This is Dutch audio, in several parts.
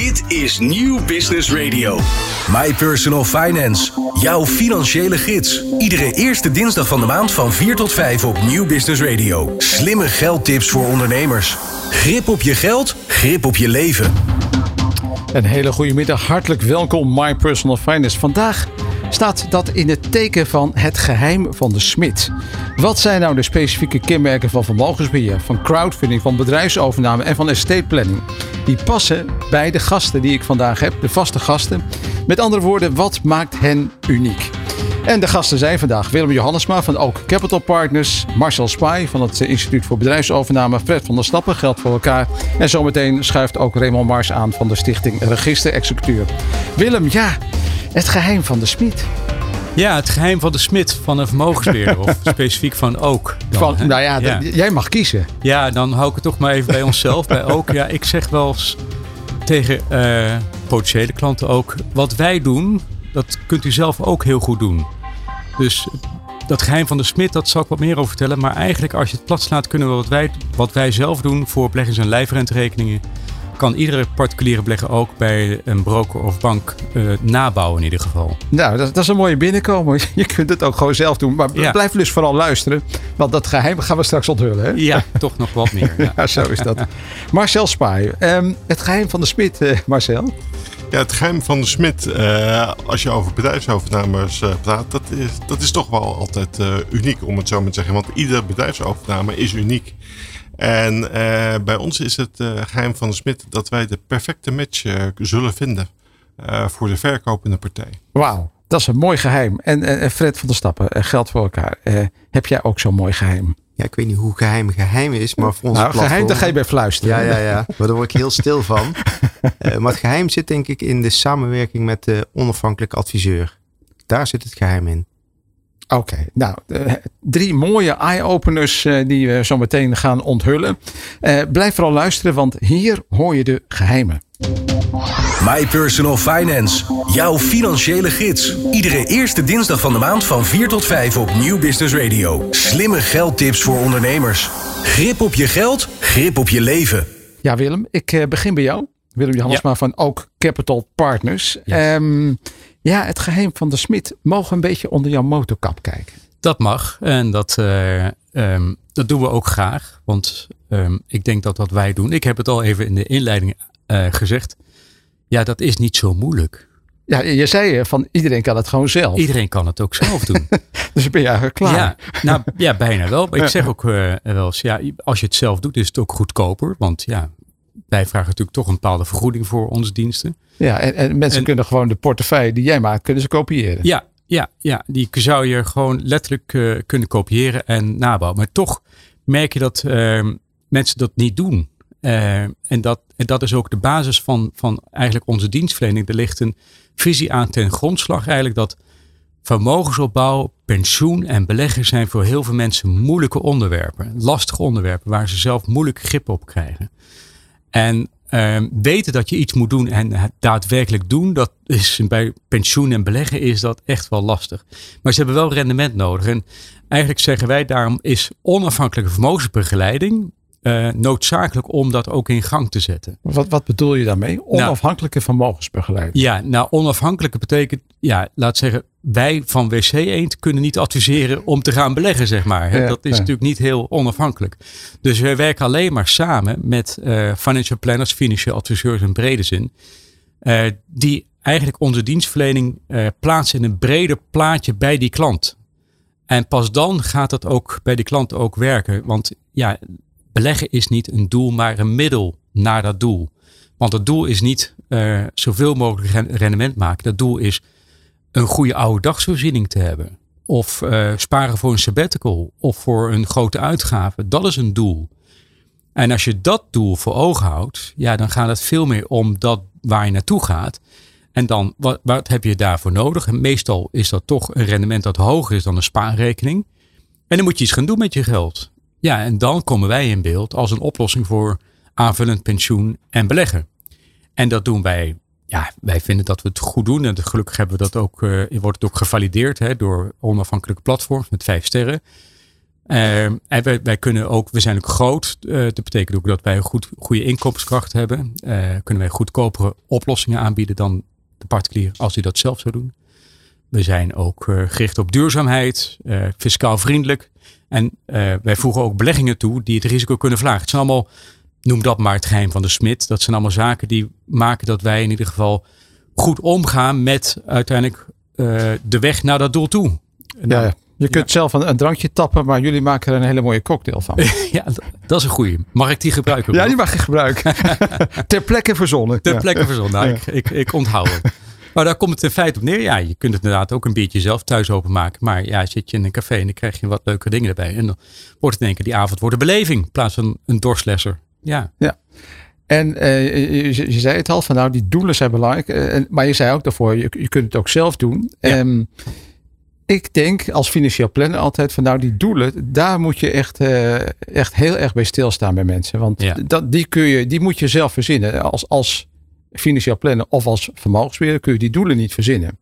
Dit is Nieuw Business Radio. My Personal Finance. Jouw financiële gids. Iedere eerste dinsdag van de maand van 4 tot 5 op Nieuw Business Radio. Slimme geldtips voor ondernemers. Grip op je geld, grip op je leven. Een hele goede middag. Hartelijk welkom, My Personal Finance. Vandaag staat dat in het teken van het geheim van de smid. Wat zijn nou de specifieke kenmerken van vermogensbeheer, van crowdfunding, van bedrijfsovername en van estate planning? Die passen bij de gasten die ik vandaag heb, de vaste gasten. Met andere woorden, wat maakt hen uniek? En de gasten zijn vandaag Willem Johannesma van Ook Capital Partners, Marcel Spy van het Instituut voor Bedrijfsovername, Fred van der Stappen, Geld voor elkaar. En zometeen schuift ook Raymond Mars aan van de stichting Register Executeur. Willem, ja, het geheim van de Smit. Ja, het geheim van de smid van een vermogensbeheerder. of specifiek van ook. Dan, Van, hè? nou ja, jij mag kiezen. Ja, dan hou ik het toch maar even bij onszelf. bij ook. Ja, ik zeg wel eens tegen eh, potentiële klanten ook. Wat wij doen, dat kunt u zelf ook heel goed doen. Dus dat geheim van de smid, dat zal ik wat meer over vertellen. Maar eigenlijk als je het plat slaat, kunnen we wat wij, wat wij zelf doen voor beleggers en lijfrenterekeningen. Kan iedere particuliere belegger ook bij een broker of bank eh, nabouwen in ieder geval. Nou, dat, dat is een mooie binnenkomen. Je kunt het ook gewoon zelf doen. Maar Ja. blijf dus vooral luisteren. Want dat geheim gaan we straks onthullen. Hè? Ja, toch nog wat meer. Ja. Ja, zo is dat. Marcel Spaai, ehm, het geheim van de Smit, eh, Marcel. Ja, het geheim van de Smit, eh, als je over bedrijfsovernames eh, praat, dat is, dat is toch wel altijd eh, uniek, om het zo maar te zeggen. Want iedere bedrijfsovername is uniek. En eh, bij ons is het eh, geheim van de Smit dat wij de perfecte match eh, zullen vinden eh, voor de verkopende partij. Wauw, dat is een mooi geheim. En Fred van der Stappen, geld voor elkaar. Eh, heb jij ook zo'n mooi geheim? Ja, ik weet niet hoe geheim geheim is, maar voor ons Nou, geheim, daar ga je bij fluisteren. Ja, ja, ja. Maar daar word ik heel stil van. Eh, maar het geheim zit denk ik in de samenwerking met de onafhankelijke adviseur. Daar zit het geheim in. Oké, nou, eh, drie mooie eye-openers eh, die we zo meteen gaan onthullen. Eh, blijf vooral luisteren, want hier hoor je de geheimen. My Personal Finance. Jouw financiële gids. Iedere eerste dinsdag van de maand van 4 tot 5 op Nieuw Business Radio. Slimme geldtips voor ondernemers. Grip op je geld, grip op je leven. Ja, Willem, ik eh, begin bij jou. Willem Johannesma van Ook Capital Partners. Ehm, ja, het geheim van de Smit. Mogen een beetje onder jouw motorkap kijken? Dat mag en dat, eh, ehm, dat doen we ook graag. Want ehm, ik denk dat wat wij doen, ik heb het al even in de inleiding eh, gezegd. Ja, dat is niet zo moeilijk. Ja, je zei eh, van iedereen kan het gewoon zelf. Iedereen kan het ook zelf doen. Dus ben je eigenlijk klaar. Ja, nou, ja, bijna wel. Maar ik zeg ook wel eens, ja, als je het zelf doet, is het ook goedkoper. Want ja, wij vragen natuurlijk toch een bepaalde vergoeding voor onze diensten. Ja, en, en mensen En- kunnen gewoon de portefeuille die jij maakt, kunnen ze kopiëren. Ja, ja, ja, die zou je gewoon letterlijk eh, kunnen kopiëren en nabouwen. Maar toch merk je dat eh, mensen dat niet doen. Eh, en, dat, en dat is ook de basis van, van eigenlijk onze dienstverlening. Er ligt een visie aan ten grondslag eigenlijk dat vermogensopbouw, pensioen en beleggen zijn voor heel veel mensen moeilijke onderwerpen. Lastige onderwerpen waar ze zelf moeilijk grip op krijgen. En ehm, weten dat je iets moet doen en het daadwerkelijk doen, dat is bij pensioen en beleggen is dat echt wel lastig. Maar ze hebben wel rendement nodig. En eigenlijk zeggen wij daarom is onafhankelijke vermogensbegeleiding eh, noodzakelijk om dat ook in gang te zetten. Wat, wat bedoel je daarmee? Onafhankelijke vermogensbegeleiding. Ja, nou onafhankelijke betekent, ja, laat zeggen, wij van WC Eend kunnen niet adviseren om te gaan beleggen, zeg maar. Ja, dat is ja. natuurlijk niet heel onafhankelijk. Dus wij werken alleen maar samen met eh, financial planners, financieel adviseurs in brede zin, eh, die eigenlijk onze dienstverlening plaatsen in een breder plaatje bij die klant. En pas dan gaat dat ook bij die klant ook werken. Want ja, beleggen is niet een doel, maar een middel naar dat doel. Want het doel is niet eh, zoveel mogelijk ren- rendement maken. Het doel is een goede oude dagsvoorziening te hebben. Of eh, sparen voor een sabbatical. Of voor een grote uitgave. Dat is een doel. En als je dat doel voor ogen houdt, ja, dan gaat het veel meer om dat waar je naartoe gaat. En dan, wat, wat heb je daarvoor nodig? En meestal is dat toch een rendement dat hoger is dan een spaarrekening. En dan moet je iets gaan doen met je geld. Ja, en dan komen wij in beeld als een oplossing voor aanvullend pensioen en beleggen. En dat doen wij, ja, wij vinden dat we het goed doen. En gelukkig hebben we dat ook, eh, wordt het ook gevalideerd hè, door onafhankelijke platforms met vijf sterren. Ehm, en wij, wij, kunnen ook, we zijn ook groot. Uh, dat betekent ook dat wij een goed, goede inkomenskracht hebben. Uh, kunnen wij goedkopere oplossingen aanbieden dan de particulier als hij dat zelf zou doen. We zijn ook uh, gericht op duurzaamheid, fiscaal vriendelijk. En wij voegen ook beleggingen toe die het risico kunnen verlagen. Het zijn allemaal, noem dat maar het geheim van de smid. Dat zijn allemaal zaken die maken dat wij in ieder geval goed omgaan met uiteindelijk de weg naar dat doel toe. Nou, ja, je kunt zelf een, een, drankje tappen, maar jullie maken er een hele mooie cocktail van. ja, dat is een goeie. Mag ik die gebruiken? Ja, die mag je gebruiken. Ter plekke verzonnen. Ter plekke verzonnen. Nou, ik, ik, ik onthoud het. Maar daar komt het in feite op neer. Ja, je kunt het inderdaad ook een biertje zelf thuis openmaken. Maar ja, zit je in een café en dan krijg je wat leuke dingen erbij. En dan wordt het in één keer die avond wordt een beleving. In plaats van een dorslesser. Ja. Ja. En uh, je, je, zei het al, van nou die doelen zijn belangrijk. Uh, maar je zei ook daarvoor, je, je kunt het ook zelf doen. Ja. Um, ik denk als financieel planner altijd van nou die doelen, daar moet je echt, uh, echt heel erg bij stilstaan bij mensen. Want ja. dat, die, kun je, die moet je zelf verzinnen. Als, als financieel planner of als vermogensbeheerder kun je die doelen niet verzinnen.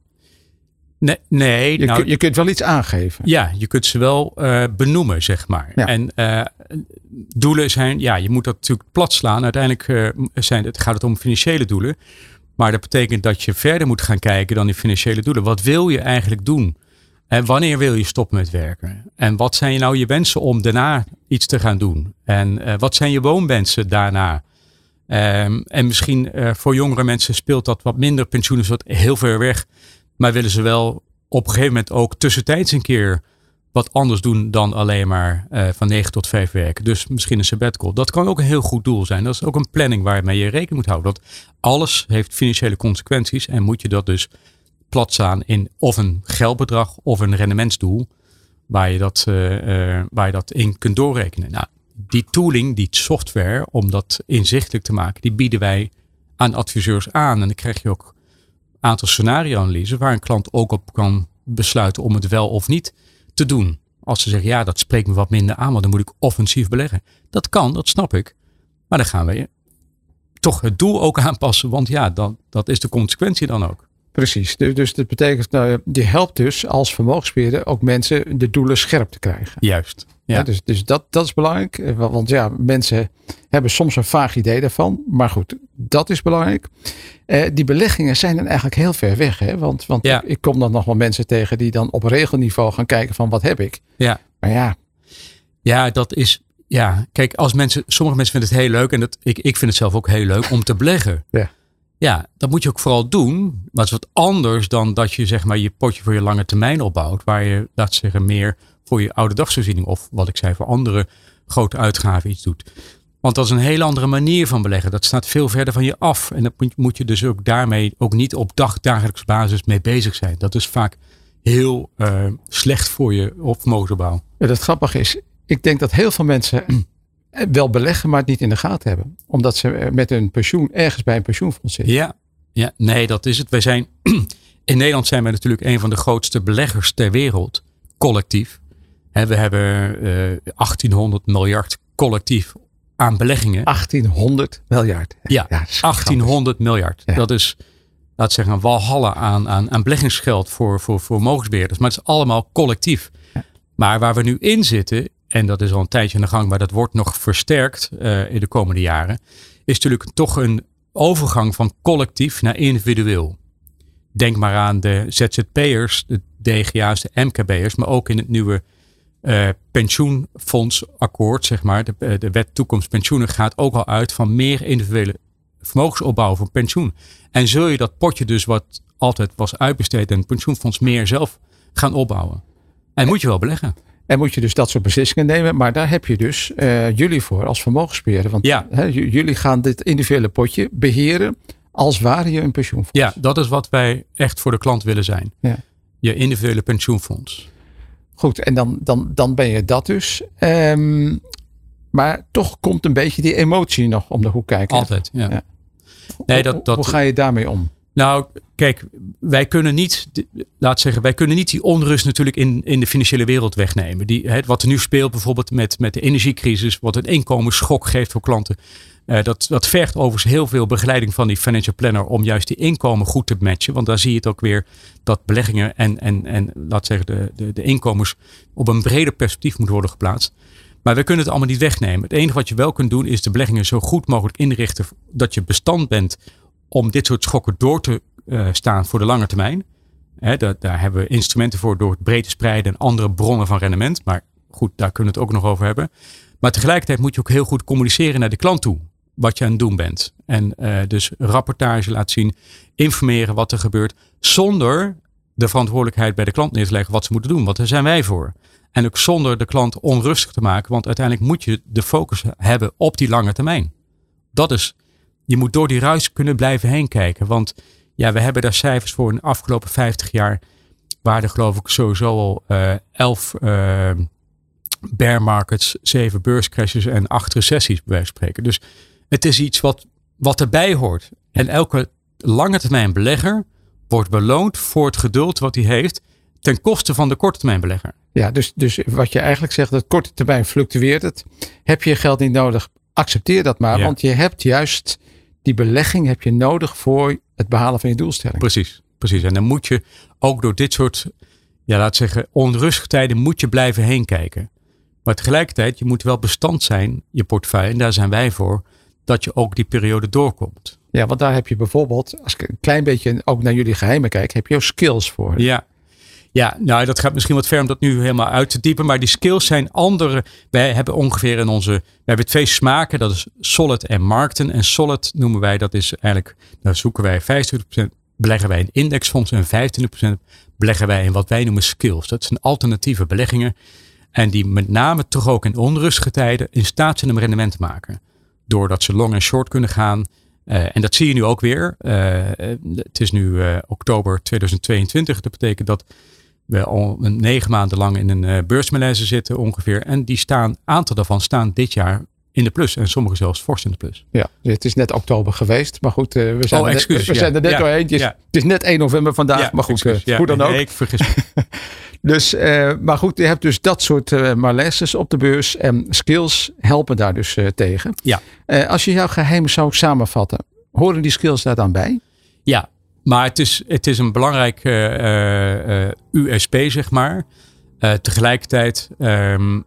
Nee, nee je, nou, kun, je kunt wel iets aangeven. Ja, je kunt ze wel uh, benoemen, zeg maar. Ja. En uh, doelen zijn, ja, je moet dat natuurlijk plat slaan. Uiteindelijk zijn, het gaat het om financiële doelen. Maar dat betekent dat je verder moet gaan kijken dan die financiële doelen. Wat wil je eigenlijk doen? En wanneer wil je stoppen met werken? En wat zijn nou je wensen om daarna iets te gaan doen? En wat zijn je woonwensen daarna? Um, en misschien uh, voor jongere mensen speelt dat wat minder. Pensioen is wat heel ver weg. Maar willen ze wel op een gegeven moment ook tussentijds een keer wat anders doen dan alleen maar uh, van 9 tot 5 werken. Dus misschien een sabbatical. Dat kan ook een heel goed doel zijn. Dat is ook een planning waarmee je rekening moet houden. Dat alles heeft financiële consequenties en moet je dat dus plat staan in of een geldbedrag of een rendementsdoel waar je dat, uh, waar je dat in kunt doorrekenen. Nou, die tooling, die software, om dat inzichtelijk te maken, die bieden wij aan adviseurs aan. En dan krijg je ook een aantal scenario-analyses waar een klant ook op kan besluiten om het wel of niet te doen. Als ze zeggen, ja, dat spreekt me wat minder aan, want dan moet ik offensief beleggen. Dat kan, dat snap ik. Maar dan gaan we toch het doel ook aanpassen, want ja, dan, dat is de consequentie dan ook. Precies. Dus dat betekent, nou, die helpt dus als vermogensbeheerder ook mensen de doelen scherp te krijgen. Juist. Ja. ja. dus dus dat, dat is belangrijk. Eh, want ja, mensen hebben soms een vaag idee daarvan. Maar goed, dat is belangrijk. Eh, die beleggingen zijn dan eigenlijk heel ver weg. Hè? Want, want ja. ik, ik, kom dan nog wel mensen tegen die dan op regelniveau gaan kijken van wat heb ik. Ja. Maar ja. Ja, dat is. Ja, kijk, als mensen, sommige mensen vinden het heel leuk. En dat, ik, ik vind het zelf ook heel leuk om te beleggen. Ja. Ja, dat moet je ook vooral doen. Maar het is wat anders dan dat je zeg maar je potje voor je lange termijn opbouwt. Waar je, laat zeggen, meer voor je oude dagsvoorziening of wat ik zei, voor andere grote uitgaven iets doet. Want dat is een hele andere manier van beleggen. Dat staat veel verder van je af. En dat moet je dus ook daarmee ook niet op dagdagelijks basis mee bezig zijn. Dat is vaak heel uh, slecht voor je op vermogensopbouw. Ja, dat grappige is, ik denk dat heel veel mensen wel beleggen, maar het niet in de gaten hebben. Omdat ze met hun pensioen ergens bij een pensioenfonds zitten. Ja, ja nee, dat is het. Wij zijn, in Nederland zijn wij natuurlijk een van de grootste beleggers ter wereld, collectief. We hebben uh, 1800 miljard collectief aan beleggingen. 1800 miljard. Ja, ja 1800 miljard. Ja. Dat is, laat zeggen, een walhalla aan, aan, aan beleggingsgeld voor, voor, voor mogensbeheerders. Maar het is allemaal collectief. Ja. Maar waar we nu in zitten, en dat is al een tijdje aan de gang, maar dat wordt nog versterkt uh, in de komende jaren, is natuurlijk toch een overgang van collectief naar individueel. Denk maar aan de ZZP'ers, de DGA's, de MKB'ers, maar ook in het nieuwe uh, pensioenfondsakkoord, zeg maar, de, eh, de wet toekomst pensioenen gaat ook al uit van meer individuele vermogensopbouw voor pensioen. En zul je dat potje dus wat altijd was uitbesteed het pensioenfonds meer zelf gaan opbouwen. En moet je wel beleggen. En moet je dus dat soort beslissingen nemen. Maar daar heb je dus uh, jullie voor als vermogensbeheerder. Want ja. jullie gaan dit individuele potje beheren als ware je een pensioenfonds. Ja, dat is wat wij echt voor de klant willen zijn. Ja. Je individuele pensioenfonds. Goed, en dan, dan, dan ben je dat dus. Um, maar toch komt een beetje die emotie nog om de hoek kijken. Altijd, ja. ja. Nee, dat, dat, hoe ga je daarmee om? Nou, kijk, wij kunnen niet, laat zeggen, wij kunnen niet die onrust natuurlijk in, in de financiële wereld wegnemen. Die, hè, wat er nu speelt bijvoorbeeld met, met de energiecrisis, wat een inkomensschok geeft voor klanten. Uh, dat, dat vergt overigens heel veel begeleiding van die financial planner om juist die inkomen goed te matchen. Want daar zie je het ook weer dat beleggingen en, en, en laat zeggen, de, de, de inkomens op een breder perspectief moeten worden geplaatst. Maar we kunnen het allemaal niet wegnemen. Het enige wat je wel kunt doen is de beleggingen zo goed mogelijk inrichten dat je bestand bent om dit soort schokken door te uh, staan voor de lange termijn. daar, daar, hebben we instrumenten voor door het breed te spreiden en andere bronnen van rendement. Maar goed, daar kunnen we het ook nog over hebben. Maar tegelijkertijd moet je ook heel goed communiceren naar de klant toe. Wat je aan het doen bent. En uh, dus rapportage laten zien, informeren wat er gebeurt. Zonder de verantwoordelijkheid bij de klant neer te leggen wat ze moeten doen. Want daar zijn wij voor. En ook zonder de klant onrustig te maken. Want uiteindelijk moet je de focus hebben op die lange termijn. Dat is, je moet door die ruis kunnen blijven heen kijken. Want ja, we hebben daar cijfers voor in de afgelopen 50 jaar. Waar er geloof ik sowieso al uh, elf uh, bear markets, zeven beurscrashes en acht recessies bij spreken. Dus het is iets wat, wat erbij hoort. En elke lange termijn belegger wordt beloond voor het geduld wat hij heeft ten koste van de korte termijn belegger. Ja, dus, dus wat je eigenlijk zegt, dat korte termijn fluctueert het. Heb je geld niet nodig, accepteer dat maar. Want je hebt juist die belegging heb je nodig voor het behalen van je doelstelling. Precies, precies. En dan moet je ook door dit soort, ja, laat zeggen, onrustige tijden moet je blijven heen kijken. Maar tegelijkertijd, je moet wel bestand zijn, je portefeuille, en daar zijn wij voor, dat je ook die periode doorkomt. Ja, want daar heb je bijvoorbeeld, als ik een klein beetje ook naar jullie geheimen kijk, heb je ook skills voor. Ja, ja, nou dat gaat misschien wat ver om dat nu helemaal uit te diepen. Maar die skills zijn andere. Wij hebben ongeveer in onze. We hebben twee smaken. Dat is solid en markten. En solid noemen wij, dat is eigenlijk. Daar zoeken wij 25% beleggen wij in indexfondsen. En 25% beleggen wij in wat wij noemen skills. Dat zijn alternatieve beleggingen. En die met name toch ook in onrustige tijden in staat zijn om rendement te maken. Doordat ze long en short kunnen gaan. Uh, en dat zie je nu ook weer. Uh, het is nu oktober 2022. Dat betekent dat we al negen maanden lang in een beursmalaise zitten ongeveer. En die staan, aantal daarvan staan dit jaar in de plus. En sommige zelfs fors in de plus. Ja, het is net oktober geweest. Maar goed, uh, we zijn, oh, excuus, we, zijn er net ja. doorheen. Het is, het is, net 1 november vandaag. Ja, maar goed, excuus, uh, hoe dan ook. Nee, ik vergis me. dus, maar goed, je hebt dus dat soort uh, malaises op de beurs. En skills helpen daar dus tegen. Ja. als je jouw geheim zou samenvatten. Horen die skills daar dan bij? Ja, maar het is, het is een belangrijk USP, zeg maar. Tegelijkertijd, um,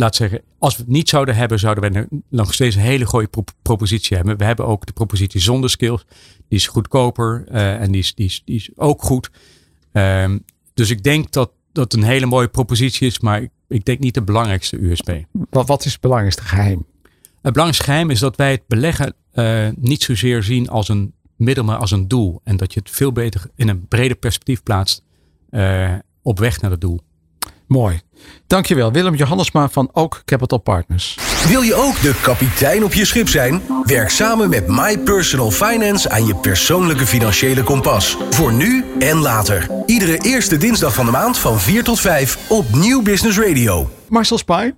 laat zeggen, als we het niet zouden hebben, zouden we nog steeds een hele goede pro propositie hebben. We hebben ook de propositie zonder skills. Die is goedkoper en die is, die, is, die is ook goed. Um, dus ik denk dat dat een hele mooie propositie is, maar ik, ik denk niet de belangrijkste USP. Wat, wat is het belangrijkste geheim? Het belangrijkste geheim is dat wij het beleggen niet zozeer zien als een middel maar als een doel. En dat je het veel beter in een breder perspectief plaatst uh, op weg naar het doel. Mooi. Dankjewel Willem Johannesma van Ook Capital Partners. Wil je ook de kapitein op je schip zijn? Werk samen met My Personal Finance aan je persoonlijke financiële kompas. Voor nu en later. Iedere eerste dinsdag van de maand van 4 tot 5 op Nieuw Business Radio. Marcel Spy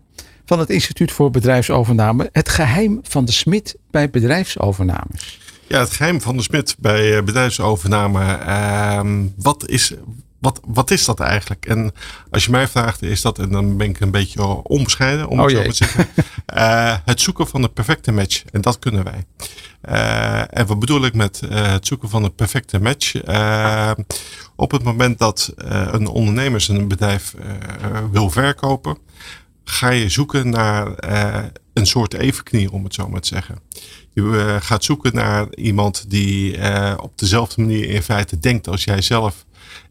van het Instituut voor Bedrijfsovername. Het geheim van de smid bij bedrijfsovernames. Ja, het geheim van de smid bij eh, bedrijfsovername. Uh, wat, is, wat, wat is dat eigenlijk? En als je mij vraagt, is dat, en dan ben ik een beetje onbescheiden om oh het zo te zeggen, uh, het zoeken van de perfecte match. En dat kunnen wij. Uh, en wat bedoel ik met het zoeken van de perfecte match? op het moment dat een ondernemer zijn bedrijf wil verkopen, ga je zoeken naar een soort evenknie, om het zo maar te zeggen. Je gaat zoeken naar iemand die op dezelfde manier in feite denkt als jij zelf.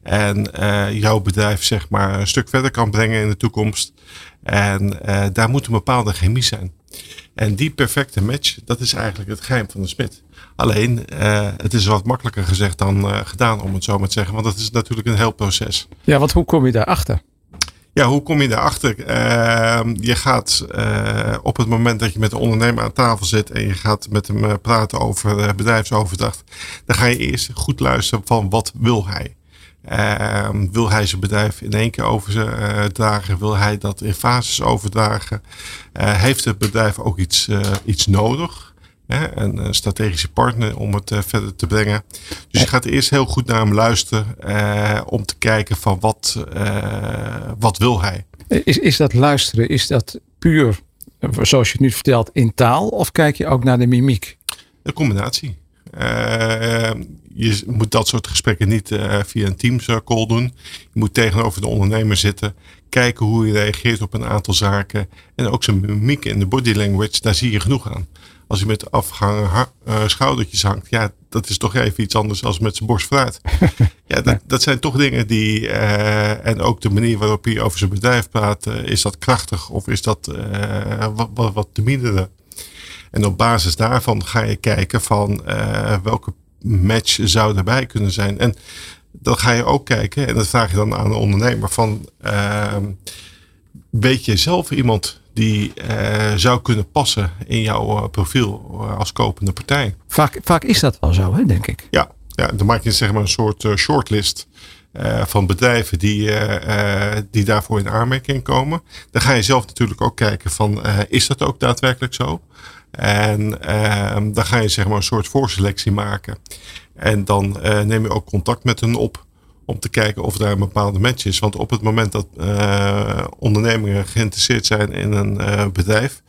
En uh, jouw bedrijf zeg maar een stuk verder kan brengen in de toekomst. En daar moet een bepaalde chemie zijn. En die perfecte match, dat is eigenlijk het geheim van de smid. Alleen, het is wat makkelijker gezegd dan gedaan, om het zo maar te zeggen. Want dat is natuurlijk een heel proces. Ja, want hoe kom je daarachter? Ja, hoe kom je daarachter? Uh, je gaat op het moment dat je met de ondernemer aan tafel zit en je gaat met hem praten over bedrijfsoverdracht, dan ga je eerst goed luisteren van wat wil hij. Ehm, wil hij zijn bedrijf in één keer overdragen? Wil hij dat in fases overdragen? heeft het bedrijf ook iets, iets nodig? Hè, een, strategische partner om het verder te brengen. Dus je gaat eerst heel goed naar hem luisteren om te kijken van wat, wat wil hij. Is, is dat luisteren, is dat puur, zoals je het nu vertelt, in taal? Of kijk je ook naar de mimiek? Een combinatie. Uh, je moet dat soort gesprekken niet uh, via een Teams call doen. Je moet tegenover de ondernemer zitten. Kijken hoe hij reageert op een aantal zaken. En ook zijn mimiek en de body language, daar zie je genoeg aan. Als hij met afgehangen uh, schoudertjes hangt, ja, dat is toch even iets anders dan met zijn borst vooruit. ja, dat, dat zijn toch dingen die. en ook de manier waarop hij over zijn bedrijf praat, is dat krachtig of is dat wat, wat, wat te minderen? En op basis daarvan ga je kijken van uh, welke match zou erbij kunnen zijn. En dan ga je ook kijken, en dat vraag je dan aan de ondernemer, van uh, weet je zelf iemand die uh, zou kunnen passen in jouw uh, profiel als kopende partij? Vaak, vaak is dat wel zo, hè, denk ik. Ja, ja dan maak je zeg maar een soort shortlist. Uh, van bedrijven die, uh, die daarvoor in aanmerking komen. Dan ga je zelf natuurlijk ook kijken van is dat ook daadwerkelijk zo? En uh, dan ga je zeg maar een soort voorselectie maken. En dan uh, neem je ook contact met hen op om te kijken of daar een bepaalde match is. Want op het moment dat uh, ondernemingen geïnteresseerd zijn in een bedrijf,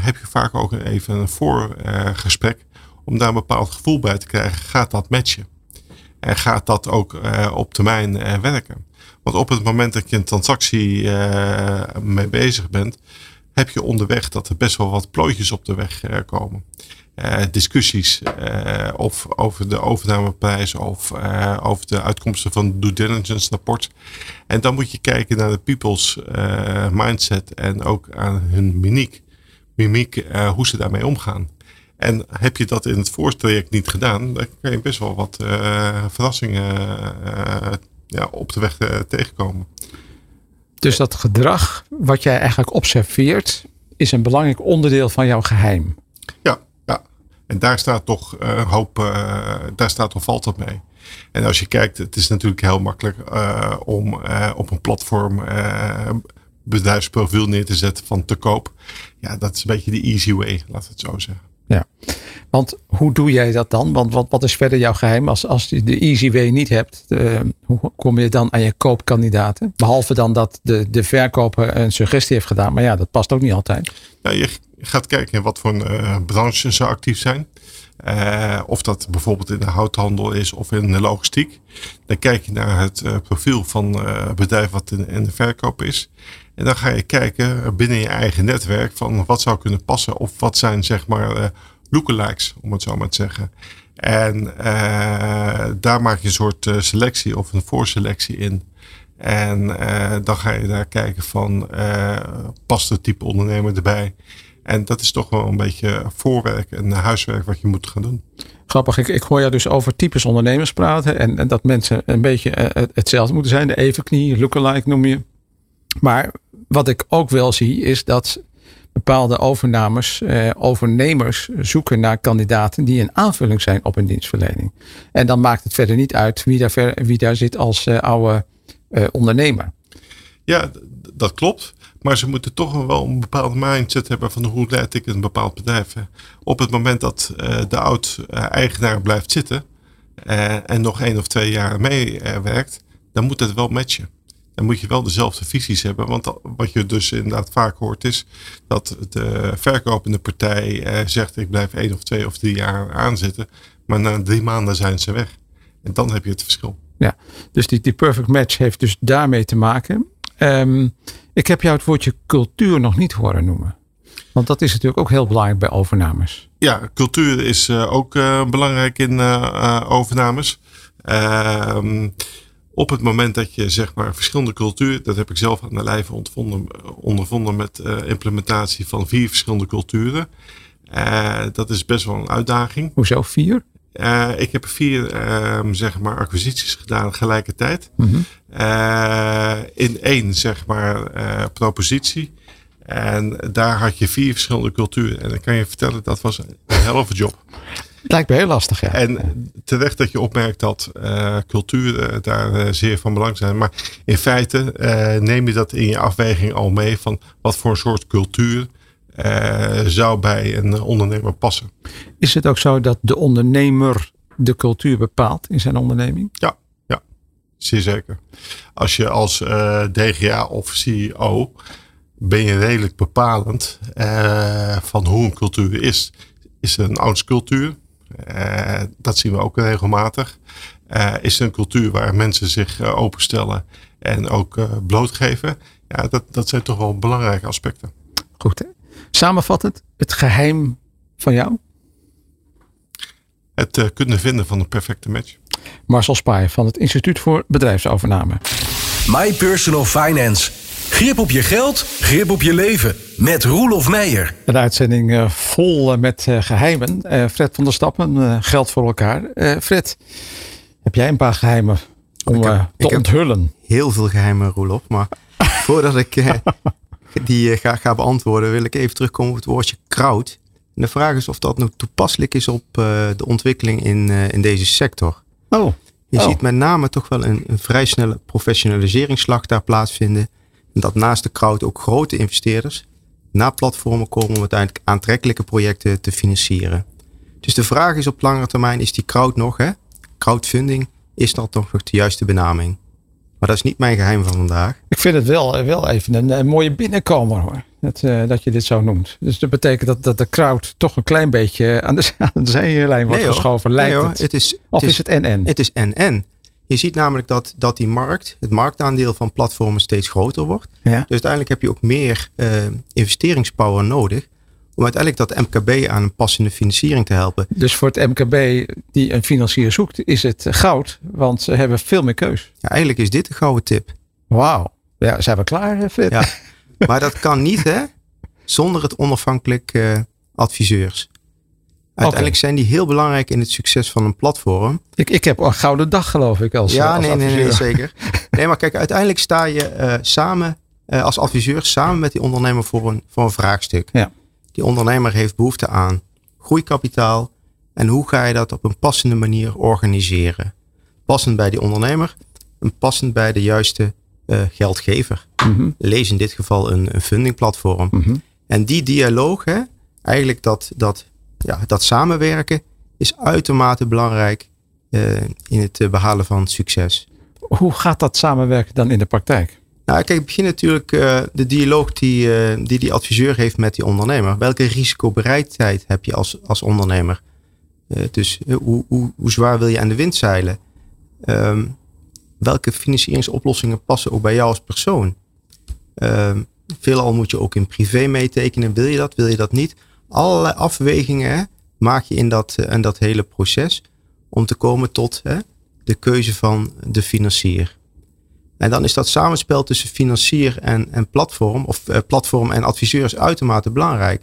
heb je vaak ook even een voorgesprek om daar een bepaald gevoel bij te krijgen. Gaat dat matchen? En gaat dat ook op termijn werken? Want op het moment dat je een transactie mee bezig bent, heb je onderweg dat er best wel wat plooitjes op de weg uh, komen. Uh, discussies uh, of over de overnameprijs of over de uitkomsten van de due diligence rapport. En dan moet je kijken naar de people's mindset en ook aan hun mimiek, mimiek hoe ze daarmee omgaan. En heb je dat in het voortraject niet gedaan, dan kan je best wel wat verrassingen ja, op de weg tegenkomen. Dus dat gedrag wat jij eigenlijk observeert, is een belangrijk onderdeel van jouw geheim. Ja, ja. en daar staat toch uh, hoop, uh, daar staat of valt dat mee. En als je kijkt, het is natuurlijk heel makkelijk uh, om op een platform bedrijfsprofiel neer te zetten van te koop. Ja, dat is een beetje de easy way, laat het zo zeggen. Ja, want hoe doe jij dat dan? Want wat, wat is verder jouw geheim als, als je de easy way niet hebt? Uh, hoe kom je dan aan je koopkandidaten? Behalve dan dat de, de verkoper een suggestie heeft gedaan. Maar ja, dat past ook niet altijd. Nou, je gaat kijken wat voor uh, branches ze actief zijn. Uh, of dat bijvoorbeeld in de houthandel is of in de logistiek. Dan kijk je naar het profiel van het bedrijf wat in, in, de verkoop is. En dan ga je kijken binnen je eigen netwerk van wat zou kunnen passen. Of wat zijn zeg maar lookalikes, om het zo maar te zeggen. En uh, daar maak je een soort uh, selectie of een voorselectie in. En uh, dan ga je daar kijken van past het type ondernemer erbij. En dat is toch wel een beetje voorwerk en huiswerk wat je moet gaan doen. Grappig, ik, ik hoor jou dus over types ondernemers praten. En, en dat mensen een beetje hetzelfde moeten zijn. De evenknie, lookalike noem je. Maar wat ik ook wel zie is dat bepaalde overnames, eh, overnemers zoeken naar kandidaten die een aanvulling zijn op een dienstverlening. En dan maakt het verder niet uit wie daar, ver, wie daar zit als uh, oude uh, ondernemer. Ja, dat klopt. Maar ze moeten toch wel een bepaalde mindset hebben van hoe leid ik een bepaald bedrijf. Op het moment dat uh, de oud-eigenaar blijft zitten en nog één of twee jaar meewerkt, dan moet het wel matchen dan moet je wel dezelfde visies hebben. Want wat je dus inderdaad vaak hoort is dat de verkopende partij eh, zegt ik blijf één of twee of drie jaar aanzitten. Maar na drie maanden zijn ze weg. En dan heb je het verschil. Ja, dus die, die perfect match heeft dus daarmee te maken. Um, ik heb jou het woordje cultuur nog niet horen noemen. Want dat is natuurlijk ook heel belangrijk bij overnames. Ja, cultuur is uh, ook uh, belangrijk in uh, overnames. Ehm, op het moment dat je zeg maar verschillende culturen, dat heb ik zelf aan de lijve ondervonden, ondervonden met uh, implementatie van vier verschillende culturen. Uh, dat is best wel een uitdaging. Hoezo vier? Uh, ik heb vier ehm, zeg maar acquisities gedaan tegelijkertijd. Mm -hmm. in één zeg maar propositie. En daar had je vier verschillende culturen. En dan kan je vertellen, dat was een helft job. Lijkt me heel lastig, ja. En terecht dat je opmerkt dat uh, culturen daar uh, zeer van belang zijn. Maar in feite uh, neem je dat in je afweging al mee van wat voor een soort cultuur uh, zou bij een ondernemer passen. Is het ook zo dat de ondernemer de cultuur bepaalt in zijn onderneming? Ja, ja zeer zeker. Als je als uh, DGA of CEO ben je redelijk bepalend uh, van hoe een cultuur is. Is het een oudscultuur? Uh, dat zien we ook regelmatig. Uh, is het een cultuur waar mensen zich openstellen en ook blootgeven? Ja, dat, dat zijn toch wel belangrijke aspecten. Goed. Hè? Samenvattend, het geheim van jou? Het kunnen vinden van de perfecte match. Marcel Spaai van het Instituut voor Bedrijfsovername. My Personal Finance. Grip op je geld, grip op je leven. Met Roelof Meijer. Een uitzending uh, vol uh, met uh, geheimen. Fred van der Stappen, geld voor elkaar. Fred, heb jij een paar geheimen om heb, te onthullen? heel veel geheimen, Roelof. Maar voordat ik die ga, ga, beantwoorden, wil ik even terugkomen op het woordje kraut. En de vraag is of dat nu toepasselijk is op de ontwikkeling in, in deze sector. Oh. Je oh. ziet met name toch wel een, een vrij snelle professionaliseringsslag daar plaatsvinden. Dat naast de crowd ook grote investeerders naar platformen komen om uiteindelijk aantrekkelijke projecten te financieren. Dus de vraag is op langere termijn, is die crowd nog, hè? crowdfunding, is dat toch nog de juiste benaming? Maar dat is niet mijn geheim van vandaag. Ik vind het wel, wel even een, een mooie binnenkomer hoor. Dat, uh, dat je dit zo noemt. Dus dat betekent dat, dat de crowd toch een klein beetje aan de, aan de zijlijn wordt nee, geschoven. Lijkt nee, het. het is, of het is het NN? Het is NN. Je ziet namelijk dat, dat die markt, het marktaandeel van platformen steeds groter wordt. Ja. Dus uiteindelijk heb je ook meer uh, investeringspower nodig. Om uiteindelijk dat MKB aan een passende financiering te helpen. Dus voor het MKB die een financier zoekt, is het goud. Want ze hebben veel meer keus. Ja, eigenlijk is dit een gouden tip. Wauw. Ja, zijn we klaar, Fred? Ja. Maar dat kan niet, hè? Zonder het onafhankelijk uh, adviseurs. Uiteindelijk okay. zijn die heel belangrijk in het succes van een platform. Ik, ik heb een gouden dag geloof ik als Ja, als nee, nee, nee, zeker. Nee, maar kijk, uiteindelijk sta je uh, samen uh, als adviseur samen met die ondernemer voor een, voor een vraagstuk. Ja. Die ondernemer heeft behoefte aan groeikapitaal. En hoe ga je dat op een passende manier organiseren? Passend bij die ondernemer en passend bij de juiste uh, geldgever. Mm -hmm. Lees in dit geval een, een fundingplatform. Mm -hmm. En die dialoog, hè, eigenlijk dat, dat ja, dat samenwerken is uitermate belangrijk uh, in het behalen van succes. Hoe gaat dat samenwerken dan in de praktijk? Nou, kijk, het begint natuurlijk uh, de dialoog die, uh, die die adviseur heeft met die ondernemer. Welke risicobereidheid heb je als, als ondernemer? dus hoe, hoe, hoe zwaar wil je aan de wind zeilen? Um, welke financieringsoplossingen passen ook bij jou als persoon? Um, veelal moet je ook in privé meetekenen. Wil je dat, wil je dat niet? Allerlei afwegingen maak je in dat, in dat hele proces om te komen tot hè, de keuze van de financier. En dan is dat samenspel tussen financier en, en platform, of uh, platform en adviseur is uitermate belangrijk.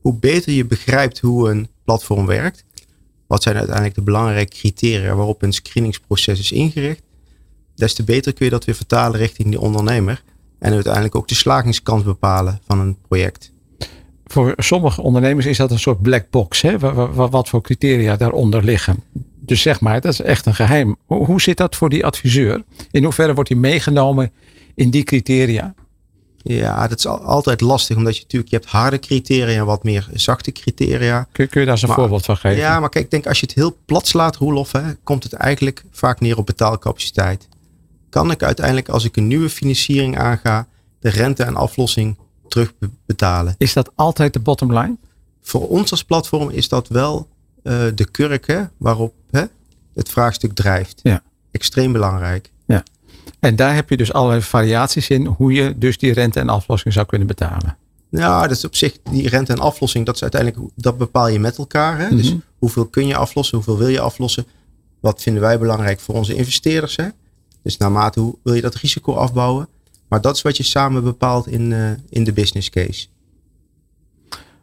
Hoe beter je begrijpt hoe een platform werkt, wat zijn uiteindelijk de belangrijke criteria waarop een screeningsproces is ingericht, des te beter kun je dat weer vertalen richting die ondernemer en uiteindelijk ook de slagingskans bepalen van een project voor sommige ondernemers is dat een soort black box. Hè? Wat, wat voor criteria daaronder liggen. Dus zeg maar, dat is echt een geheim. Hoe, hoe zit dat voor die adviseur? In hoeverre wordt hij meegenomen in die criteria? Ja, dat is altijd lastig, omdat je natuurlijk, je hebt harde criteria en wat meer zachte criteria. Kun, kun je daar eens een maar, voorbeeld van geven? Ja, maar kijk, ik denk als je het heel plat slaat, Roelof, hè, komt het eigenlijk vaak neer op betaalcapaciteit. Kan ik uiteindelijk, als ik een nieuwe financiering aanga, de rente en aflossing terugbetalen. Is dat altijd de bottom line? Voor ons als platform is dat wel uh, de kurk hè, waarop hè, het vraagstuk drijft. Ja. Extreem belangrijk. Ja. En daar heb je dus allerlei variaties in hoe je dus die rente en aflossing zou kunnen betalen. Ja, dat is op zich die rente en aflossing, dat is uiteindelijk, dat bepaal je met elkaar. Hè? Mhm. Dus hoeveel kun je aflossen, hoeveel wil je aflossen? Wat vinden wij belangrijk voor onze investeerders? Hè? Dus naarmate hoe wil je dat risico afbouwen? Maar dat is wat je samen bepaalt in, uh, in de business case.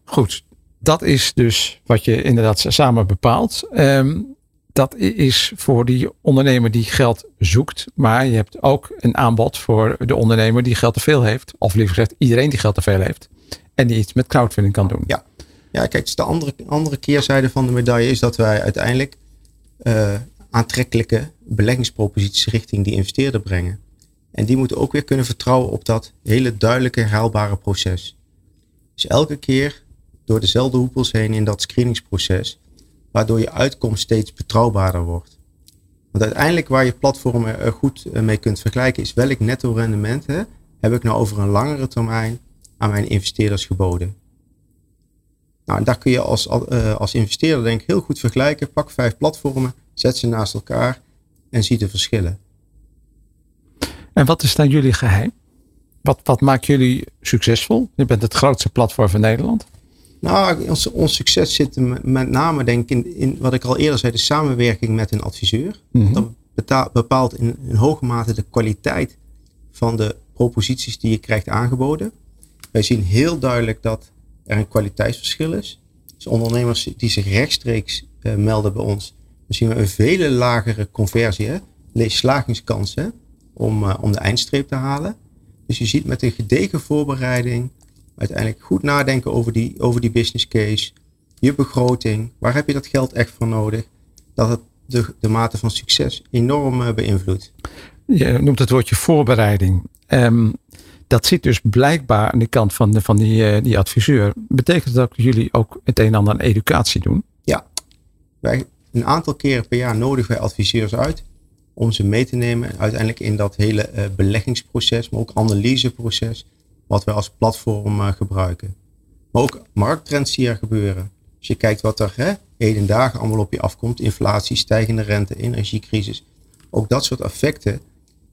Goed, dat is dus wat je inderdaad samen bepaalt. Um, dat is voor die ondernemer die geld zoekt. Maar je hebt ook een aanbod voor de ondernemer die geld te veel heeft. Of liever gezegd, iedereen die geld te veel heeft. En die iets met crowdfunding kan doen. Ja, ja kijk, dus de andere, andere keerzijde van de medaille is dat wij uiteindelijk uh, aantrekkelijke beleggingsproposities richting die investeerder brengen. En die moeten ook weer kunnen vertrouwen op dat hele duidelijke, herhaalbare proces. Dus elke keer door dezelfde hoepels heen in dat screeningsproces, waardoor je uitkomst steeds betrouwbaarder wordt. Want uiteindelijk waar je platformen goed eh, mee kunt vergelijken is welk netto rendement heb ik nou over een langere termijn aan mijn investeerders geboden. Nou, daar kun je als, uh, als investeerder denk heel goed vergelijken. Pak vijf platformen, zet ze naast elkaar en zie de verschillen. En wat is dan jullie geheim? Wat, wat maakt jullie succesvol? Je bent het grootste platform van Nederland. Nou, ons, ons succes zit met name denk ik in, in, wat ik al eerder zei, de samenwerking met een adviseur. Mm Dat bepaalt in, in hoge mate de kwaliteit van de proposities die je krijgt aangeboden. Wij zien heel duidelijk dat er een kwaliteitsverschil is. Dus ondernemers die zich rechtstreeks uh, melden bij ons, dan zien we een vele lagere conversie, hè? slagingskansen om, uh, om de eindstreep te halen. Dus je ziet met een gedegen voorbereiding, uiteindelijk goed nadenken over die, over die business case, je begroting, waar heb je dat geld echt voor nodig, dat het de, de mate van succes enorm uh, beïnvloedt. Je noemt het woordje voorbereiding. Um, dat zit dus blijkbaar aan de kant van, de, van die, uh, die adviseur. Betekent dat jullie ook het een en ander aan educatie doen? Ja, wij, een aantal keren per jaar nodigen wij adviseurs uit om ze mee te nemen uiteindelijk in dat hele uh, beleggingsproces, maar ook analyseproces, wat wij als platform uh, gebruiken. Maar ook markttrends die er gebeuren. Als je kijkt wat er hè, heden dagen allemaal op je afkomt, inflatie, stijgende rente, energiecrisis, ook dat soort effecten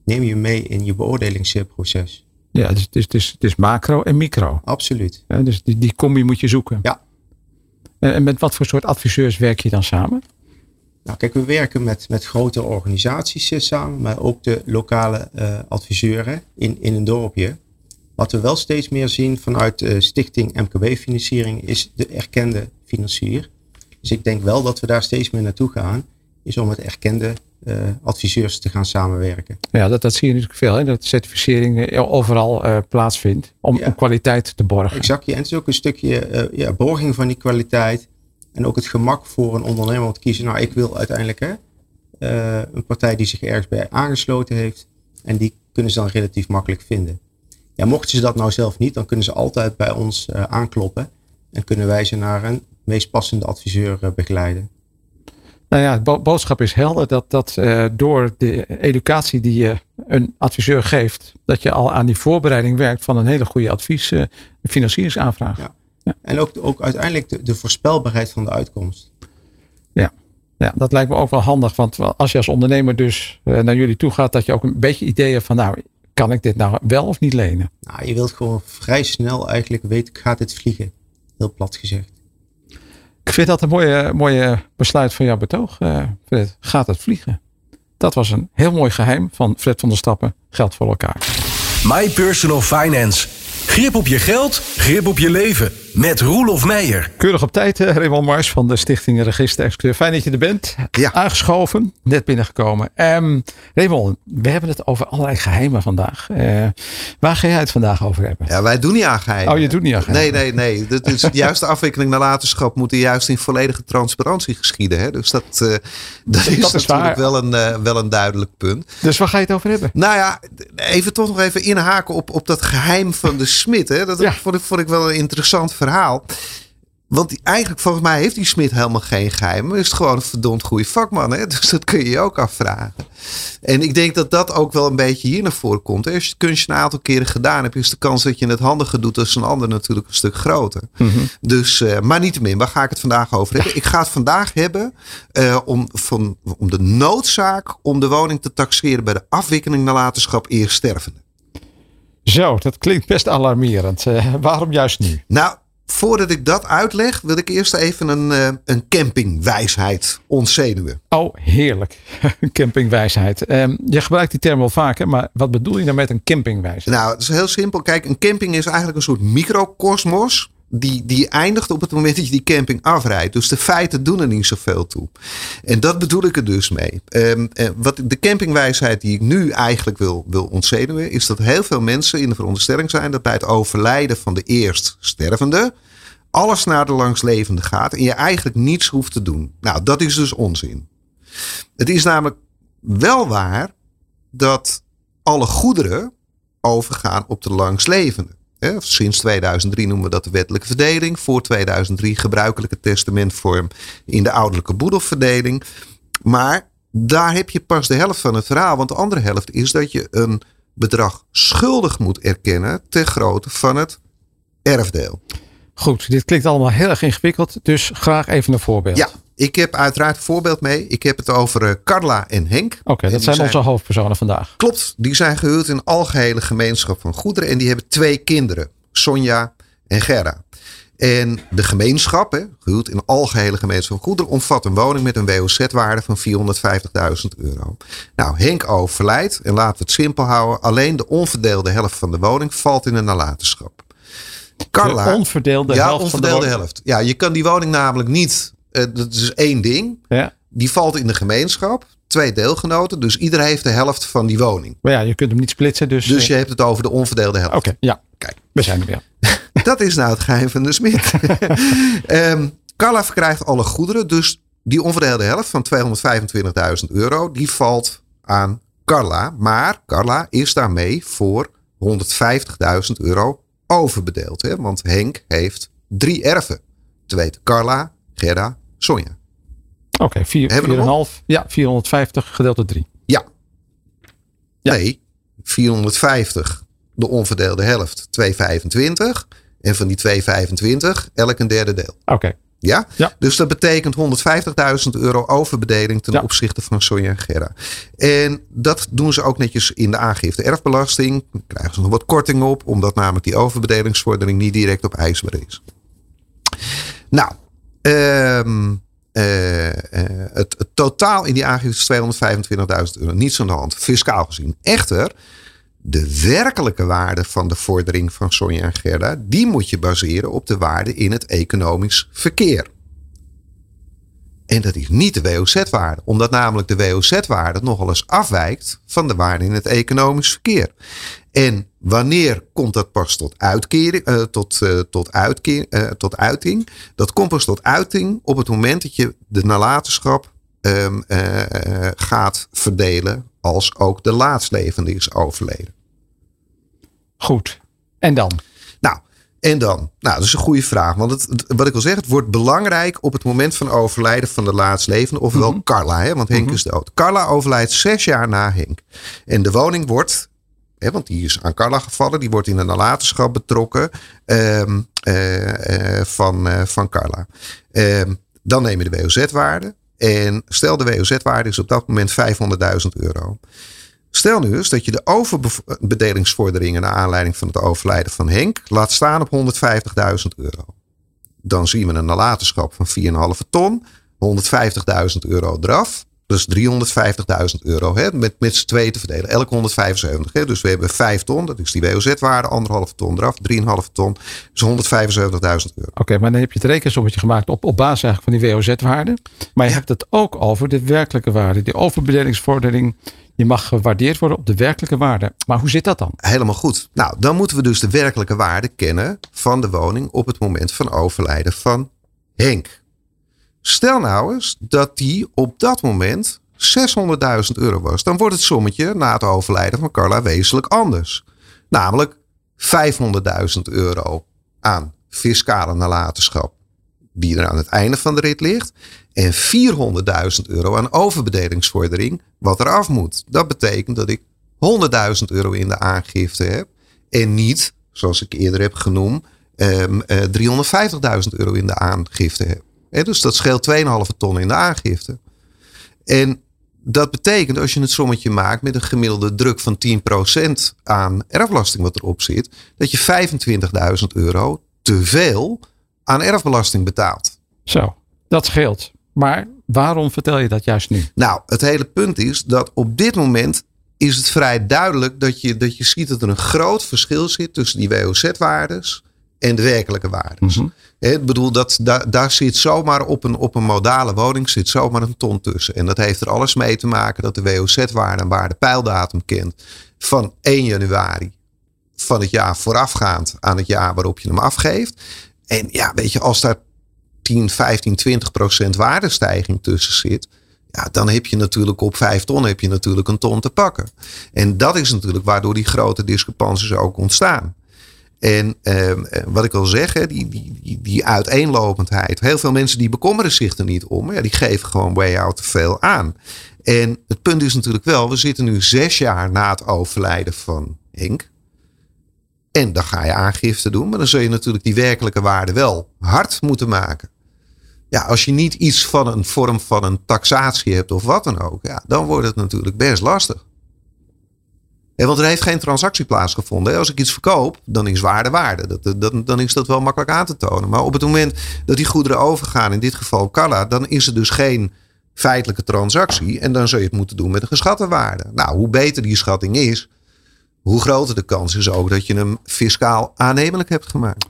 neem je mee in je beoordelingsproces. Ja, dus, dus, dus, het is macro en micro. Absoluut. Ja, dus die, die combi moet je zoeken. Ja. En met wat voor soort adviseurs werk je dan samen? Nou, kijk, we werken met, met grote organisaties eh, samen, maar ook de lokale uh, adviseuren in, in een dorpje. Wat we wel steeds meer zien vanuit de Stichting MKB-financiering is de erkende financier. Dus ik denk wel dat we daar steeds meer naartoe gaan, is om met erkende uh, adviseurs te gaan samenwerken. Ja, dat, dat zie je natuurlijk veel, hè? dat certificering overal plaatsvindt om, ja. om, kwaliteit te borgen. Exact, ja. en het is ook een stukje ja, borging van die kwaliteit en ook het gemak voor een ondernemer om te kiezen. Nou, ik wil uiteindelijk hè, een partij die zich ergens bij aangesloten heeft en die kunnen ze dan relatief makkelijk vinden. Ja, mochten ze dat nou zelf niet, dan kunnen ze altijd bij ons aankloppen en kunnen wij ze naar een meest passende adviseur begeleiden. Nou ja, de boodschap is helder dat, dat uh, door de educatie die je een adviseur geeft, dat je al aan die voorbereiding werkt van een hele goede advies, financieringsaanvraag. Ja. Ja. En ook, ook uiteindelijk de, de, voorspelbaarheid van de uitkomst. Ja. ja, dat lijkt me ook wel handig, want als je als ondernemer dus uh, naar jullie toe gaat, dat je ook een beetje ideeën van nou, kan ik dit nou wel of niet lenen? Nou, je wilt gewoon vrij snel eigenlijk weten, gaat dit vliegen? Heel plat gezegd. Ik vind dat een mooie, mooie besluit van jouw betoog, uh, Fred. Gaat het vliegen? Dat was een heel mooi geheim van Fred van der Stappen. Geld voor elkaar. My Personal Finance. Grip op je geld, grip op je leven. Met Roelof Meijer. Keurig op tijd, Raymond Mars van de Stichting Register. Fijn dat je er bent. Ja. Aangeschoven, net binnengekomen. Um, Raymond, we hebben het over allerlei geheimen vandaag. Uh, waar ga jij het vandaag over hebben? Ja, wij doen niet aan geheimen. Oh, je doet niet aan geheimen? Nee, nee, nee. Dat is de juiste afwikkeling nalatenschap moet juist in volledige transparantie geschieden. Hè? Dus dat, uh, dat is dat is natuurlijk wel een, uh, wel een duidelijk punt. Dus waar ga je het over hebben? Nou ja, even toch nog even inhaken op, op dat geheim van de smid. Hè? Dat ja. vond, ik, vond ik wel een interessant verhaal verhaal. Want die, eigenlijk, volgens mij heeft die Smit helemaal geen geheim. Maar is het gewoon een verdomd goede vakman. Hè? Dus dat kun je je ook afvragen. En ik denk dat dat ook wel een beetje hier naar voren komt. Als je het kunstje een aantal keren gedaan hebt, is de kans dat je het handiger doet als een ander natuurlijk een stuk groter. Mm -hmm. Dus, uh, maar niettemin, waar ga ik het vandaag over hebben? Ik ga het vandaag hebben uh, om, van, om de noodzaak om de woning te taxeren bij de afwikkeling nalatenschap eerststervende. Zo, dat klinkt best alarmerend. Uh, waarom juist nu? Nou, Voordat ik dat uitleg, wil ik eerst even een, uh, een campingwijsheid ontzenuwen. Oh, heerlijk. campingwijsheid. Um, je gebruikt die term wel vaker, maar wat bedoel je nou met een campingwijsheid? Nou, het is heel simpel. Kijk, een camping is eigenlijk een soort microcosmos die, die eindigt op het moment dat je die camping afrijdt. Dus de feiten doen er niet zoveel toe. En dat bedoel ik er dus mee. Um, wat de campingwijsheid die ik nu eigenlijk wil, wil ontzenuwen, is dat heel veel mensen in de veronderstelling zijn dat bij het overlijden van de eerst stervende alles naar de langslevende gaat en je eigenlijk niets hoeft te doen. Nou, dat is dus onzin. Het is namelijk wel waar dat alle goederen overgaan op de langslevende. Sinds 2003 noemen we dat de wettelijke verdeling. Voor 2003 gebruikelijke testamentvorm in de ouderlijke boedelverdeling. Maar daar heb je pas de helft van het verhaal. Want de andere helft is dat je een bedrag schuldig moet erkennen ter grootte van het erfdeel. Goed, dit klinkt allemaal heel erg ingewikkeld. Dus graag even een voorbeeld. Ja, ik heb uiteraard een voorbeeld mee. Ik heb het over uh, Carla en Henk. Oké, dat zijn, onze hoofdpersonen vandaag. Klopt, die zijn gehuwd in een algehele gemeenschap van goederen. En die hebben twee kinderen, Sonja en Gerda. En de gemeenschap, hè, gehuwd in een algehele gemeenschap van goederen, omvat een woning met een WOZ-waarde van 450.000 euro. Nou, Henk overlijdt, en laten we het simpel houden, alleen de onverdeelde helft van de woning valt in een nalatenschap. Carla, de onverdeelde ja, helft onverdeelde van de helft. Ja, je kan die woning namelijk niet, dat is één ding, ja. die valt in de gemeenschap. Twee deelgenoten, dus iedereen heeft de helft van die woning. Maar ja, je kunt hem niet splitsen. Dus, dus je hebt het over de onverdeelde helft. Oké, ja. Kijk, we zijn er weer. Dat is nou het geheim van de smid. um, Carla verkrijgt alle goederen. Dus die onverdeelde helft van 225.000 euro, die valt aan Carla. Maar Carla is daarmee voor 150.000 euro overbedeeld. Hè? Want Henk heeft drie erven. Te weten Carla, Gerda, Sonja. Oké, okay, 4,5. Ja, 450 gedeeld door 3. Ja. ja. Nee, 450 de onverdeelde helft 225. En van die 225 elk een derde deel. Oké. Ja? ja? Dus dat betekent 150.000 euro overbedeling ten opzichte van Sonja en Gerda. En dat doen ze ook netjes in de aangifte erfbelasting. Dan krijgen ze nog wat korting op, omdat namelijk die overbedelingsvordering niet direct op eisbaar is. Nou, uh, uh, het, het, totaal in die aangifte is 225.000 euro. Niets aan de hand, fiscaal gezien. Echter, de werkelijke waarde van de vordering van Sonja en Gerda, die moet je baseren op de waarde in het economisch verkeer. En dat is niet de WOZ-waarde, omdat namelijk de WOZ-waarde nogal eens afwijkt van de waarde in het economisch verkeer. En wanneer komt dat pas tot, uitkering, uh, tot, uh, tot, uitkeer, uh, tot uiting? Dat komt pas tot uiting op het moment dat je de nalatenschap um, gaat verdelen als ook de laatslevende is overleden. Goed. En dan? Nou, en dan? Nou, dat is een goede vraag. Want het, wat ik wil zeggen, het wordt belangrijk op het moment van overlijden van de laatslevende, ofwel mm -hmm. Carla, hè, want Henk mm -hmm. is dood. Carla overlijdt zes jaar na Henk. En de woning wordt, want die is aan Carla gevallen, die wordt in een nalatenschap betrokken um, uh, uh, van, uh, van Carla. Um, dan neem je de WOZ-waarde. En stel de WOZ-waarde is op dat moment 500.000 euro. Stel nu eens dat je de overbedelingsvorderingen naar aanleiding van het overlijden van Henk laat staan op 150.000 euro. Dan zien we een nalatenschap van 4,5 ton, 150.000 euro eraf. Dus 350.000 euro hè, met, met z'n twee te verdelen. Elk 175. Hè. Dus we hebben 5 ton, dat is die WOZ-waarde, anderhalve ton eraf, 3,5 ton. Dus 175.000 euro. Oké, okay, maar dan heb je het rekensommetje gemaakt op, op basis eigenlijk van die WOZ-waarde. Maar je ja. hebt het ook over de werkelijke waarde. Die overbedelingsvordering die mag gewaardeerd worden op de werkelijke waarde. Maar hoe zit dat dan? Helemaal goed. Nou, dan moeten we dus de werkelijke waarde kennen van de woning op het moment van overlijden van Henk. Stel nou eens dat die op dat moment 600.000 euro was. Dan wordt het sommetje na het overlijden van Carla wezenlijk anders. Namelijk 500.000 euro aan fiscale nalatenschap die er aan het einde van de rit ligt. En 400.000 euro aan overbedelingsvordering wat er af moet. Dat betekent dat ik 100.000 euro in de aangifte heb. En niet, zoals ik eerder heb genoemd, um, uh, 350.000 euro in de aangifte heb. He, dus dat scheelt 2,5 ton in de aangifte. En dat betekent als je het sommetje maakt met een gemiddelde druk van 10% aan erfbelasting wat erop zit, dat je 25.000 euro te veel aan erfbelasting betaalt. Zo, dat scheelt. Maar waarom vertel je dat juist nu? Nou, het hele punt is dat op dit moment is het vrij duidelijk dat je, dat je ziet dat er een groot verschil zit tussen die WOZ-waardes en de werkelijke waardes. Mm Ik bedoel, dat, daar, daar zit zomaar op een, op een modale woning zit zomaar een ton tussen. En dat heeft er alles mee te maken dat de WOZ-waarde een waardepijldatum kent van 1 januari van het jaar voorafgaand aan het jaar waarop je hem afgeeft. En ja, weet je, als daar 10, 15, 20 procent waardestijging tussen zit. Ja, dan heb je natuurlijk op 5 ton heb je natuurlijk een ton te pakken. En dat is natuurlijk waardoor die grote discrepanties ook ontstaan. En ehm, eh, wat ik al zeg, hè, die, die, die, die uiteenlopendheid. Heel veel mensen die bekommeren zich er niet om. Ja, die geven gewoon way out te veel aan. En het punt is natuurlijk wel, we zitten nu zes jaar na het overlijden van Henk. En dan ga je aangifte doen, maar dan zul je natuurlijk die werkelijke waarde wel hard moeten maken. Ja, als je niet iets van een vorm van een taxatie hebt of wat dan ook, ja, dan wordt het natuurlijk best lastig. Want er heeft geen transactie plaatsgevonden. Als ik iets verkoop, dan is waarde waarde. Dat, dan is dat wel makkelijk aan te tonen. Maar op het moment dat die goederen overgaan, in dit geval Kalla, dan is er dus geen feitelijke transactie. En dan zul je het moeten doen met een geschatte waarde. Nou, hoe beter die schatting is, hoe groter de kans is ook dat je hem fiscaal aannemelijk hebt gemaakt.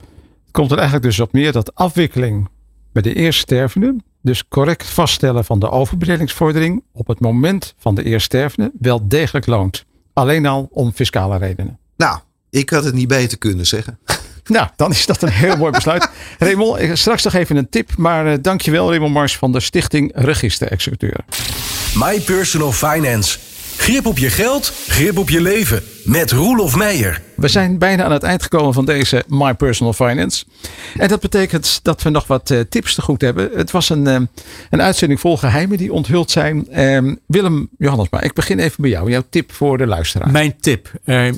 Het komt er eigenlijk dus op neer dat afwikkeling bij de eerststervende, dus correct vaststellen van de overbedelingsvordering op het moment van de eerststervende, wel degelijk loont. Alleen al om fiscale redenen. Nou, ik had het niet beter kunnen zeggen. Nou, dan is dat een heel mooi besluit. Raymond, straks nog even een tip. Maar uh, dankjewel Raymond Mars van de Stichting Register Executeur. My Personal Finance. Grip op je geld, grip op je leven. Met Roelof Meijer. We zijn bijna aan het eind gekomen van deze My Personal Finance. En dat betekent dat we nog wat uh, tips te goed hebben. Het was een, uh, een uitzending vol geheimen die onthuld zijn. Uh, Willem Johannes, maar ik begin even bij jou. Jouw tip voor de luisteraar. Mijn tip.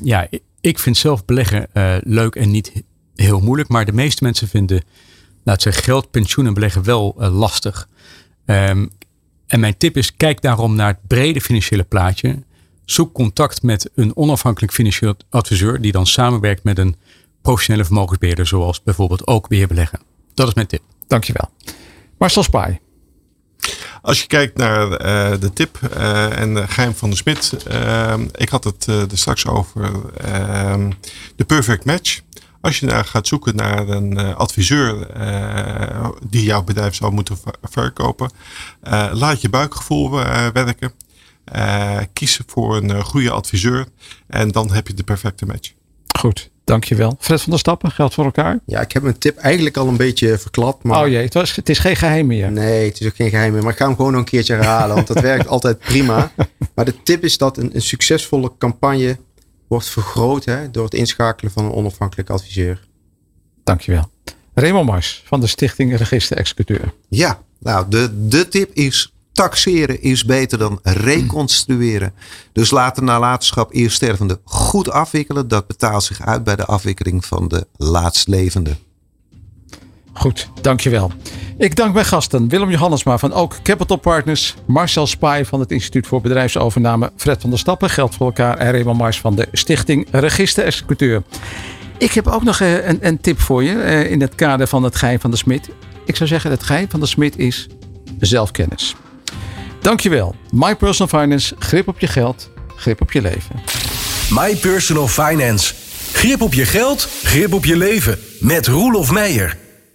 ja, ik vind zelf beleggen leuk en niet heel moeilijk. Maar de meeste mensen vinden, laat zeggen, geld, pensioen en beleggen wel lastig. Um, en mijn tip is, kijk daarom naar het brede financiële plaatje. Zoek contact met een onafhankelijk financieel adviseur die dan samenwerkt met een professionele vermogensbeheerder, zoals bijvoorbeeld ook beleggen. Dat is mijn tip. Dankjewel. Marcel Spaai. Als je kijkt naar uh, de tip uh, en de geheim van de Smit. Uh, ik had het er straks over ehm, de perfect match. Als je daar gaat zoeken naar een uh, adviseur uh, die jouw bedrijf zou moeten verkopen, uh, laat je buikgevoel werken. Kies voor een goede adviseur en dan heb je de perfecte match. Goed, dankjewel. Fred van der Stappen, geldt voor elkaar? Ja, ik heb mijn tip eigenlijk al een beetje verklapt. Maar... Oh jee, het, was, het is geen geheim meer. Nee, het is ook geen geheim meer. Maar ik ga hem gewoon nog een keertje herhalen, want dat werkt altijd prima. Maar de tip is dat een, een succesvolle campagne wordt vergroot hè, door het inschakelen van een onafhankelijk adviseur. Dankjewel. Raymond Mars van de Stichting Register Executeur. Ja, nou de, de tip is taxeren is beter dan reconstrueren. Dus laat de nalatenschap eerststervende goed afwikkelen. Dat betaalt zich uit bij de afwikkeling van de laatstlevende. Goed, dankjewel. Ik dank mijn gasten Willem Johannesma van Ook Capital Partners, Marcel Spaai van het Instituut voor Bedrijfsovername, Fred van der Stappen, Geld voor elkaar en Raymond Mars van de Stichting Register Executeur. Ik heb ook nog eh, een, een tip voor je eh, in het kader van het geheim van de smid. Ik zou zeggen, het geheim van de smid is zelfkennis. Dankjewel. My Personal Finance. Grip op je geld. Grip op je leven. My Personal Finance. Grip op je geld. Grip op je leven. Met Roelof Meijer.